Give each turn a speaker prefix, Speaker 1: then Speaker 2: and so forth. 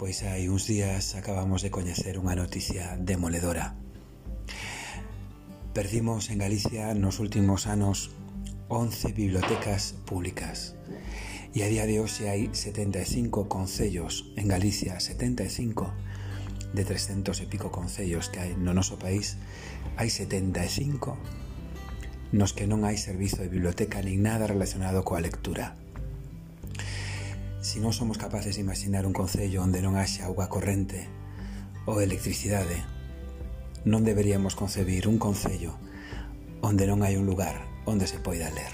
Speaker 1: Pois hai uns días acabamos de coñecer unha noticia demoledora. Perdimos en Galicia nos últimos anos 11 bibliotecas públicas e a día de hoxe hai 75 concellos en Galicia, 75 de 300 e pico concellos que hai no noso país, hai 75 nos que non hai servizo de biblioteca nin nada relacionado coa lectura. Se non somos capaces de imaginar un concello onde non haxa auga corrente ou electricidade, non deberíamos concebir un concello onde non hai un lugar onde se poida ler.